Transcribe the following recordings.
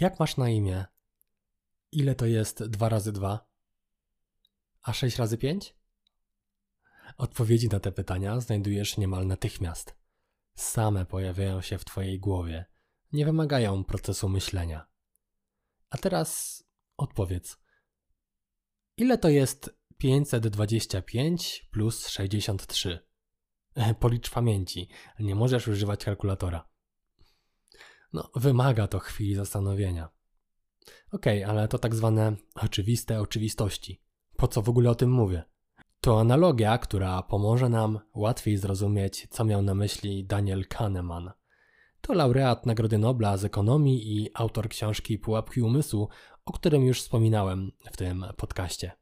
Jak masz na imię? Ile to jest 2 razy 2? A 6 razy 5? Odpowiedzi na te pytania znajdujesz niemal natychmiast. Same pojawiają się w Twojej głowie, nie wymagają procesu myślenia. A teraz odpowiedz. Ile to jest 525 plus 63? Policz pamięci, nie możesz używać kalkulatora. No, wymaga to chwili zastanowienia. Okej, okay, ale to tak zwane oczywiste oczywistości. Po co w ogóle o tym mówię? To analogia, która pomoże nam łatwiej zrozumieć, co miał na myśli Daniel Kahneman. To laureat Nagrody Nobla z ekonomii i autor książki Pułapki Umysłu, o którym już wspominałem w tym podcaście.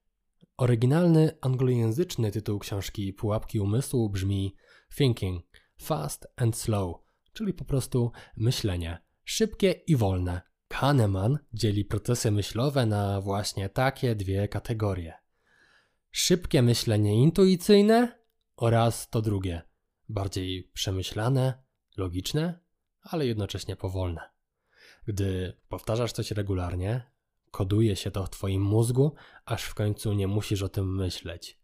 Oryginalny anglojęzyczny tytuł książki Pułapki Umysłu brzmi Thinking Fast and Slow, czyli po prostu myślenie szybkie i wolne. Kahneman dzieli procesy myślowe na właśnie takie dwie kategorie. Szybkie myślenie intuicyjne oraz to drugie, bardziej przemyślane, logiczne, ale jednocześnie powolne. Gdy powtarzasz coś regularnie, koduje się to w Twoim mózgu, aż w końcu nie musisz o tym myśleć.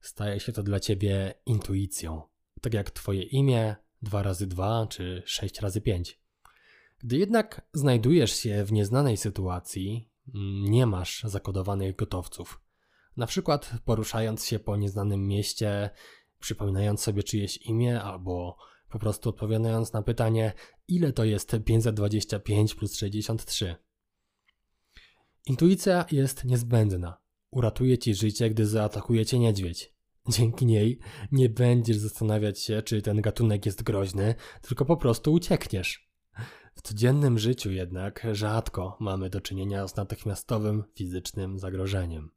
Staje się to dla Ciebie intuicją, tak jak Twoje imię 2 razy 2 czy 6 razy 5. Gdy jednak znajdujesz się w nieznanej sytuacji, nie masz zakodowanych gotowców. Na przykład poruszając się po nieznanym mieście, przypominając sobie czyjeś imię albo po prostu odpowiadając na pytanie, ile to jest 525 plus 63. Intuicja jest niezbędna. Uratuje ci życie, gdy zaatakuje cię niedźwiedź. Dzięki niej nie będziesz zastanawiać się, czy ten gatunek jest groźny, tylko po prostu uciekniesz. W codziennym życiu jednak rzadko mamy do czynienia z natychmiastowym fizycznym zagrożeniem.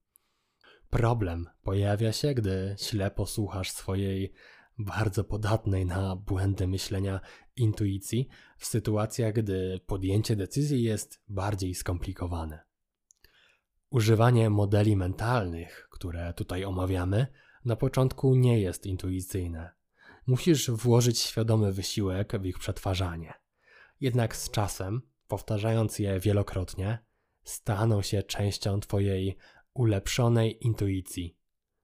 Problem pojawia się, gdy ślepo słuchasz swojej bardzo podatnej na błędy myślenia intuicji w sytuacjach, gdy podjęcie decyzji jest bardziej skomplikowane. Używanie modeli mentalnych, które tutaj omawiamy, na początku nie jest intuicyjne. Musisz włożyć świadomy wysiłek w ich przetwarzanie. Jednak z czasem, powtarzając je wielokrotnie, staną się częścią Twojej ulepszonej intuicji.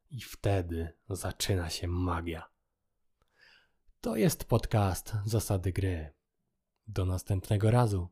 I wtedy zaczyna się magia. To jest podcast Zasady Gry. Do następnego razu.